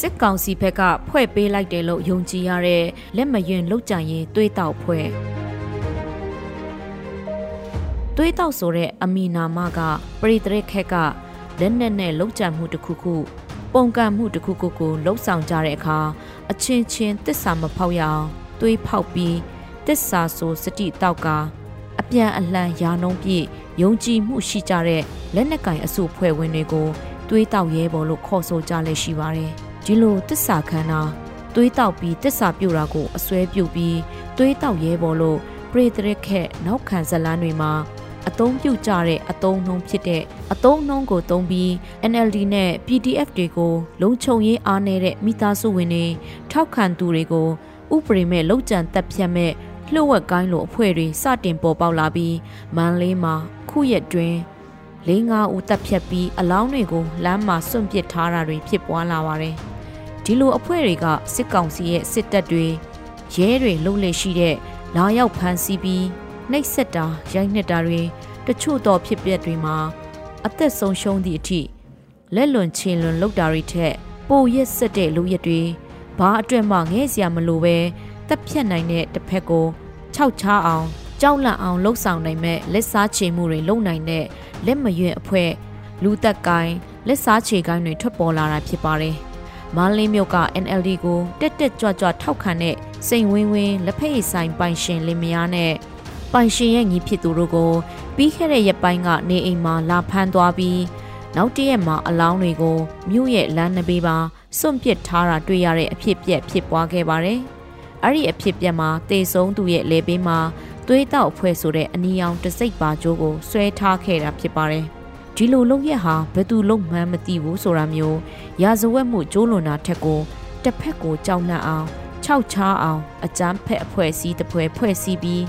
စစ်ကောင်စီဘက်ကဖွဲ့ပေးလိုက်တယ်လို့ယုံကြည်ရတဲ့လက်မယွင်လုတ်ကြံရင်သွေးတောက်ဖွဲ့သွေးတောက်ဆိုတဲ့အမီနာမကပရိသရခက်ကလက်နက်နဲ့လုတ်ကြံမှုတစ်ခုခုပုံကံမှုတစ်ခုခုကိုလှုပ်ဆောင်ကြတဲ့အခါအချင်းချင်းတစ္ဆာမဖောက်ရအောင်သွေးဖောက်ပြီးတစ္ဆာဆိုစတိတောက်ကအပြန်အလှန်ယာနှုံးပြည့်ယုံကြည်မှုရှိကြတဲ့လက်နက်ကင်အစုဖွဲ့ဝင်တွေကိုသွေးတောက်ရဲပေါ်လို့ခေါ်ဆိုကြလဲရှိပါတယ်။ ဒီလိုတစ္ဆာခန္ဓာသွေးတောက်ပြီးတစ္ဆာပြုတ်တာကိုအစွဲပြုတ်ပြီးသွေးတောက်ရဲပေါ်လို့ပရိသရခက်နောက်ခံဇလန်းတွေမှာအသုံးပြုကြတဲ့အသုံးနှုန်းဖြစ်တဲ့အသုံးနှုန်းကိုသုံးပြီး NLD နဲ့ PDF တွေကိုလုံခြုံရေးအားနည်းတဲ့မိသားစုဝင်တွေထောက်ခံသူတွေကိုဥပဒေမဲ့လုံခြံတက်ဖြတ်မဲ့လှုပ်ဝက်ကိုင်းလိုအဖွဲ့တွေစတင်ပေါ်ပေါက်လာပြီးမန်လေးမှာခုရက်တွင်လေးငါဦးတက်ဖြတ်ပြီးအလောင်းတွေကိုလမ်းမှာစွန့်ပစ်ထားတာတွေဖြစ်ပွားလာပါတယ်။ ဒီလိုအဖွဲ့တွေကစစ်ကောင်စီရဲ့စစ်တပ်တွေရဲတွေလှုပ်လေရှိတဲ့လာရောက်ဖမ်းဆီးပြီးနှိပ်စက်တာရိုက်နှက်တာတွေတချို့သောဖြစ်ပျက်တွေမှာအသက်ဆုံးရှုံးသည့်အထိလက်လွန်ချင်လွန်လုပ်တာတွေထက်ပိုရက်ဆက်တဲ့လူရက်တွေဘာအတွက်မှငဲ့စရာမလိုပဲတက်ဖြတ်နိုင်တဲ့တစ်ဖက်ကိုခြောက်ချအောင်ကြောက်လန့်အောင်လှုပ်ဆောင်နိုင်မဲ့လက်စားချေမှုတွေလုပ်နိုင်တဲ့လက်မရွံ့အဖွဲ့လူသက်ကိုင်းလက်စားချေကိုင်းတွေထွက်ပေါ်လာတာဖြစ်ပါတယ်။ မန်းလေးမြို့က NLD ကိုတက်တက်ကြွကြွထောက်ခံတဲ့စိန်ဝင်းဝင်းလက်ဖက်ရည်ဆိုင်ပိုင်ရှင်လင်မယားနဲ့ပိုင်ရှင်ရဲ့ညီဖြစ်သူတို့ကိုပြီးခဲ့တဲ့ရက်ပိုင်းကနေအိမ်မှာလာဖမ်းသွားပြီးနောက်တရက်မှာအလောင်းတွေကိုမြို့ရဲ့လမ်းနဘေးပါစွန့်ပစ်ထားတာတွေ့ရတဲ့အဖြစ်ပြက်ဖြစ်ပွားခဲ့ပါတယ်။အဲ့ဒီအဖြစ်ပြက်မှာတေဆုံးသူရဲ့လေဘေးမှာသွေးတောက်အဖွဲ့ဆိုတဲ့အနီရောင်တစိတ်ပါကြိုးကိုဆွဲထားခဲ့တာဖြစ်ပါတယ်။ ဒီလိုလုပ်ရက်ဟာဘယ်သူလုံးမှန်းမသိဘူးဆိုတာမျိုးရာဇဝတ်မှုကျိုးလွန်တာထက်ကိုတစ်ဖက်ကိုကြောက်နှံ့အောင်ခြောက်ချားအောင်အကြမ်းဖက်အဖွဲ့အစည်းတစ်ဖွဲ့ဖွဲ့စည်းပြီး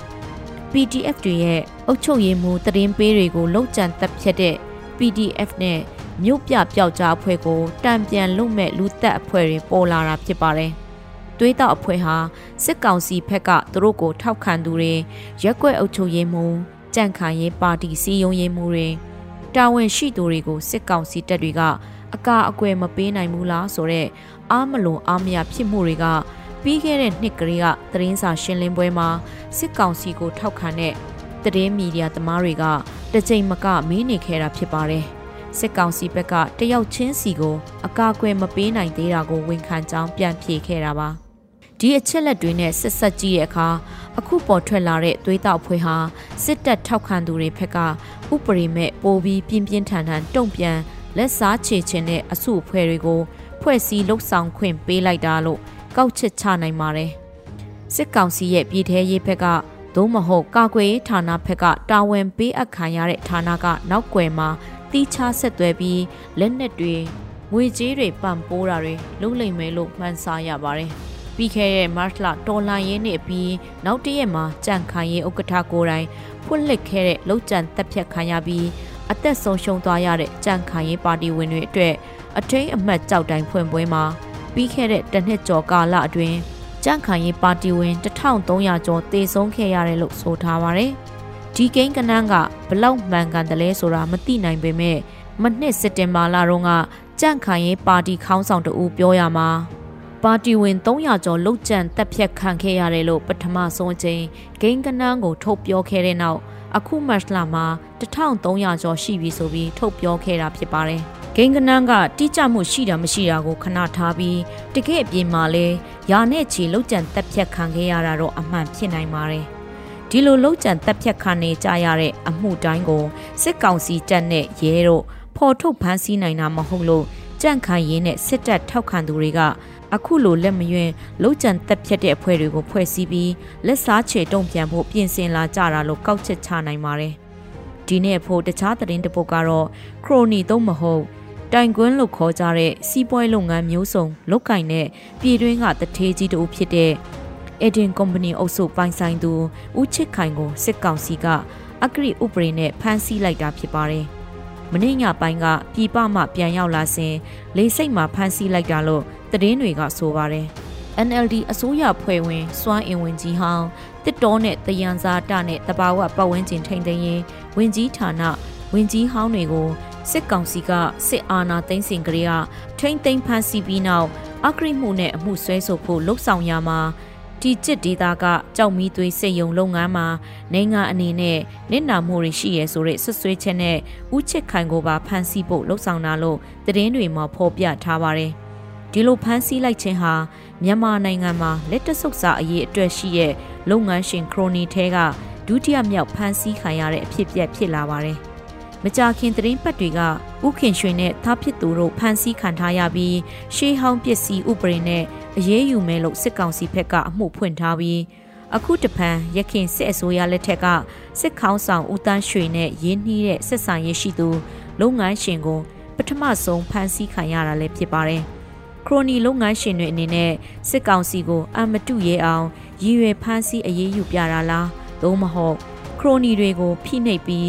PDF တွေရဲ့အုပ်ချုပ်ရေးမှူးတရင်ပေးတွေကိုလုံခြံတပ်ဖြတ်တဲ့ PDF နဲ့မြို့ပြပျောက်ကြားအဖွဲ့ကိုတံပြန်လုံမဲ့လူသက်အဖွဲ့တွေပေါ်လာတာဖြစ်ပါတယ်။သွေးတောက်အဖွဲ့ဟာစစ်ကောင်စီဘက်ကသူတို့ကိုထောက်ခံသူတွေရက်ွက်အုပ်ချုပ်ရေးမှူးကြန့်ခိုင်ရေးပါတီစီယုံရေးမှူးတွေ တာဝန်ရှိသူတွေကိုစစ်ကောင်စီတပ်တွေကအကာအကွယ်မပေးနိုင်ဘူးလားဆိုတော့အားမလုံအားမရဖြစ်မှုတွေကပြီးခဲ့တဲ့နှစ်ကလေးကသတင်းစာရှင်းလင်းပွဲမှာစစ်ကောင်စီကိုထောက်ခံတဲ့သတင်းမီဒီယာသမားတွေကတကြိမ်မကမင်းနေခဲ့တာဖြစ်ပါတယ်။စစ်ကောင်စီဘက်ကတယောက်ချင်းစီကိုအကာအကွယ်မပေးနိုင်သေးတာကိုဝန်ခံကြောင်းပြန်ဖြေခဲ့တာပါ။ဒီအချက်လက်တွေနဲ့ဆက်ဆက်ကြည့်တဲ့အခါအခုပေါ်ထွက်လာတဲ့သွေးတောက်ဖွဲ့ဟာစစ်တပ်ထောက်ခံသူတွေဘက်က ဥပရိမဲ့ပိုပြီးပြင်းပြင်းထန်ထန်တုံ့ပြန်လက်စားချေခြင်းတဲ့အစုအဖွဲ့တွေကိုဖွဲ့စည်းလှုပ်ဆောင်ခွင့်ပေးလိုက်တာလို့ကောက်ချက်ချနိုင်ပါတယ်။စစ်ကောင်စီရဲ့ပြည်ထရေးဘက်ကသို့မဟုတ်ကာကွယ်ရေးဌာနဘက်ကတာဝန်ပေးအပ်ခံရတဲ့ဌာနကနောက်ွယ်မှာတီးခြားဆက်သွဲပြီးလက်နက်တွေငွေကြေးတွေပံ့ပိုးတာတွေလုပ်လိမ့်မယ်လို့မှန်းဆရပါတယ်။ပြီးခဲ့တဲ့မတ်လတော်လန်ရေးနှစ်ပြီးနောက်တရက်မှာကြန့်ခိုင်ရေးဥက္ကဋ္ဌကိုယ်တိုင် ဖွင့်လှစ်ခဲ့တဲ့လုံခြံတက်ဖြတ်ခံရပြီးအသက်ဆုံးရှုံးသွားရတဲ့ကြန့်ခိုင်ရေးပါတီဝင်တွေအတွက်အထိန်အမှတ်ကြောက်တိုင်ဖွင့်ပွဲမှာပြီးခဲ့တဲ့တစ်နှစ်ကျော်ကာလအတွင်းကြန့်ခိုင်ရေးပါတီဝင်1300ကျော်တေဆုံးခဲ့ရတယ်လို့ဆိုထားပါတယ်။ဒီကိန်းကနန်းကဘလောက်မှန်ကန်တယ်လဲဆိုတာမသိနိုင်ပေမဲ့မနှစ်စက်တင်ဘာလတုန်းကကြန့်ခိုင်ရေးပါတီခေါင်းဆောင်တဦးပြောရမှာ ပါတီဝင်300ကျော်လုတ်ကြံတက်ဖြတ်ခံခဲ့ရတယ်လို့ပထမဆုံးအချိန်ဂိမ်းကနန်းကိုထုတ်ပြောခဲ့တဲ့နောက်အခုမတ်လမှာ1300ကျော်ရှိပြီဆိုပြီးထုတ်ပြောခဲ့တာဖြစ်ပါတယ်။ဂိင်္ဂနန်းကတိကျမှုရှိတာမရှိတာကိုခဏထားပြီးတကယ့်အပြင်မှာလဲယာနဲ့ချီလောက်ကြံတက်ဖြတ်ခံခဲ့ရတာတော့အမှန်ဖြစ်နိုင်ပါတယ်။ဒီလိုလောက်ကြံတက်ဖြတ်ခံနေကြရတဲ့အမှုတိုင်းကိုစစ်ကောင်စီတပ်နဲ့ရဲတို့ဖော်ထုတ်ဖမ်းဆီးနိုင်တာမဟုတ်လို့ကြန့်ခိုင်ရင်းနဲ့စစ်တပ်ထောက်ခံသူတွေက အခုလိုလက်မယွင်းလုံးကြံတက်ဖြတ်တဲ့အဖွဲ့တွေကိုဖွဲ့စည်းပြီးလက်စားချေတုံ့ပြန်ဖို့ပြင်ဆင်လာကြတာလို့ကောက်ချက်ချနိုင်ပါတယ်။ဒီနေ့ဖို့တခြားသတင်းတပုတ်ကတော့ခရိုနီသုံးမဟုတ်တိုင်ကွန်းလို့ခေါ်ကြတဲ့စီးပွားလုပ်ငန်းမျိုးစုံလုပ်ကင်တဲ့ပြည်တွင်းကတထေးကြီးတို့ဖြစ်တဲ့ Eden Company အုပ်စုပိုင်ဆိုင်သူဦးချစ်ခိုင်ကိုစစ်ကောင်စီကအဂရိဥပဒေနဲ့ဖမ်းဆီးလိုက်တာဖြစ်ပါတယ်။ မင်းညပိုင်းကပြည်ပမှပြန်ရောက်လာစဉ်လေစိတ်မှာဖမ်းဆီးလိုက်တာလို့သတင်းတွေကဆိုပါတယ်။ NLD အစိုးရဖွဲ့ဝင်စွမ်းအင်ဝင်ကြီးဟောင်းတစ်တော်နဲ့တယန်စာတနဲ့တဘာဝပတ်ဝန်းကျင်ထိန်သိမ်းရင်ဝင်ကြီးဌာနဝင်ကြီးဟောင်းတွေကိုစစ်ကောင်စီကစစ်အာဏာသိမ်းစဉ်ကလေးကထိမ့်သိမ်းဖမ်းဆီးပြီးနောက်အကရိမှုနဲ့အမှုဆွဲဆိုဖို့လှုပ်ဆောင်ရမှာ ဒီကျစ်ဒေတာကကြောက်မီသွေးစိတ်ယုံလုပ်ငန်းမှာနိုင်ငံအနေနဲ့နစ်နာမှုတွေရှိရဲဆိုတဲ့ဆွဆွဲချက်နဲ့ဥချစ်ခိုင်ကိုပါဖမ်းဆီးဖို့လှုံ့ဆော်တာလို့သတင်းတွေမှာဖော်ပြထားပါတယ်။ဒီလိုဖမ်းဆီးလိုက်ခြင်းဟာမြန်မာနိုင်ငံမှာလက်တဆုပ်စာအရေးအတွက်ရှိတဲ့လုပ်ငန်းရှင်ခရိုနီထဲကဒုတိယမြောက်ဖမ်းဆီးခံရတဲ့အဖြစ်ပြက်ဖြစ်လာပါတယ်။ မကြာခင်သတင်းပတ်တွေကဥခင်ရွှေနဲ့သားဖြစ်သူတို့ဖမ်းဆီးခံထားရပြီးရှေးဟောင်းပစ္စည်းဥပဒေနဲ့အရေးယူမယ်လို့စစ်ကောင်စီဘက်ကအမှုဖွင့်ထားပြီးအခုတပံရခင်စစ်အစိုးရလက်ထက်ကစစ်ခေါင်းဆောင်ဦးတန်းရွှေနဲ့ရင်းနှီးတဲ့ဆက်ဆံရေးရှိသူလုပ်ငန်းရှင်ကိုပထမဆုံးဖမ်းဆီးခံရတာလည်းဖြစ်ပါတယ်။ခရိုနီလုပ်ငန်းရှင်တွေအနေနဲ့စစ်ကောင်စီကိုအမတုရဲအောင်ရည်ရွယ်ဖမ်းဆီးအရေးယူပြတာလားသို့မဟုတ်ခရိုနီတွေကိုဖိနှိပ်ပြီး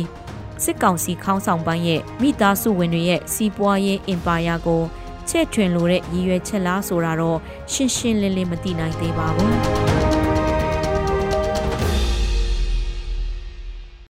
စစ်ကောင်စီခေါင်းဆောင်ပိုင်းရဲ့မိသားစုဝင်တွေရဲ့စီးပွားရေးအင်ပါယာကိုချဲ့ထွင်လိုတဲ့ရည်ရွယ်ချက်လားဆိုတာတော့ရှင်းရှင်းလင်းလင်းမသိနိုင်သေးပါဘူး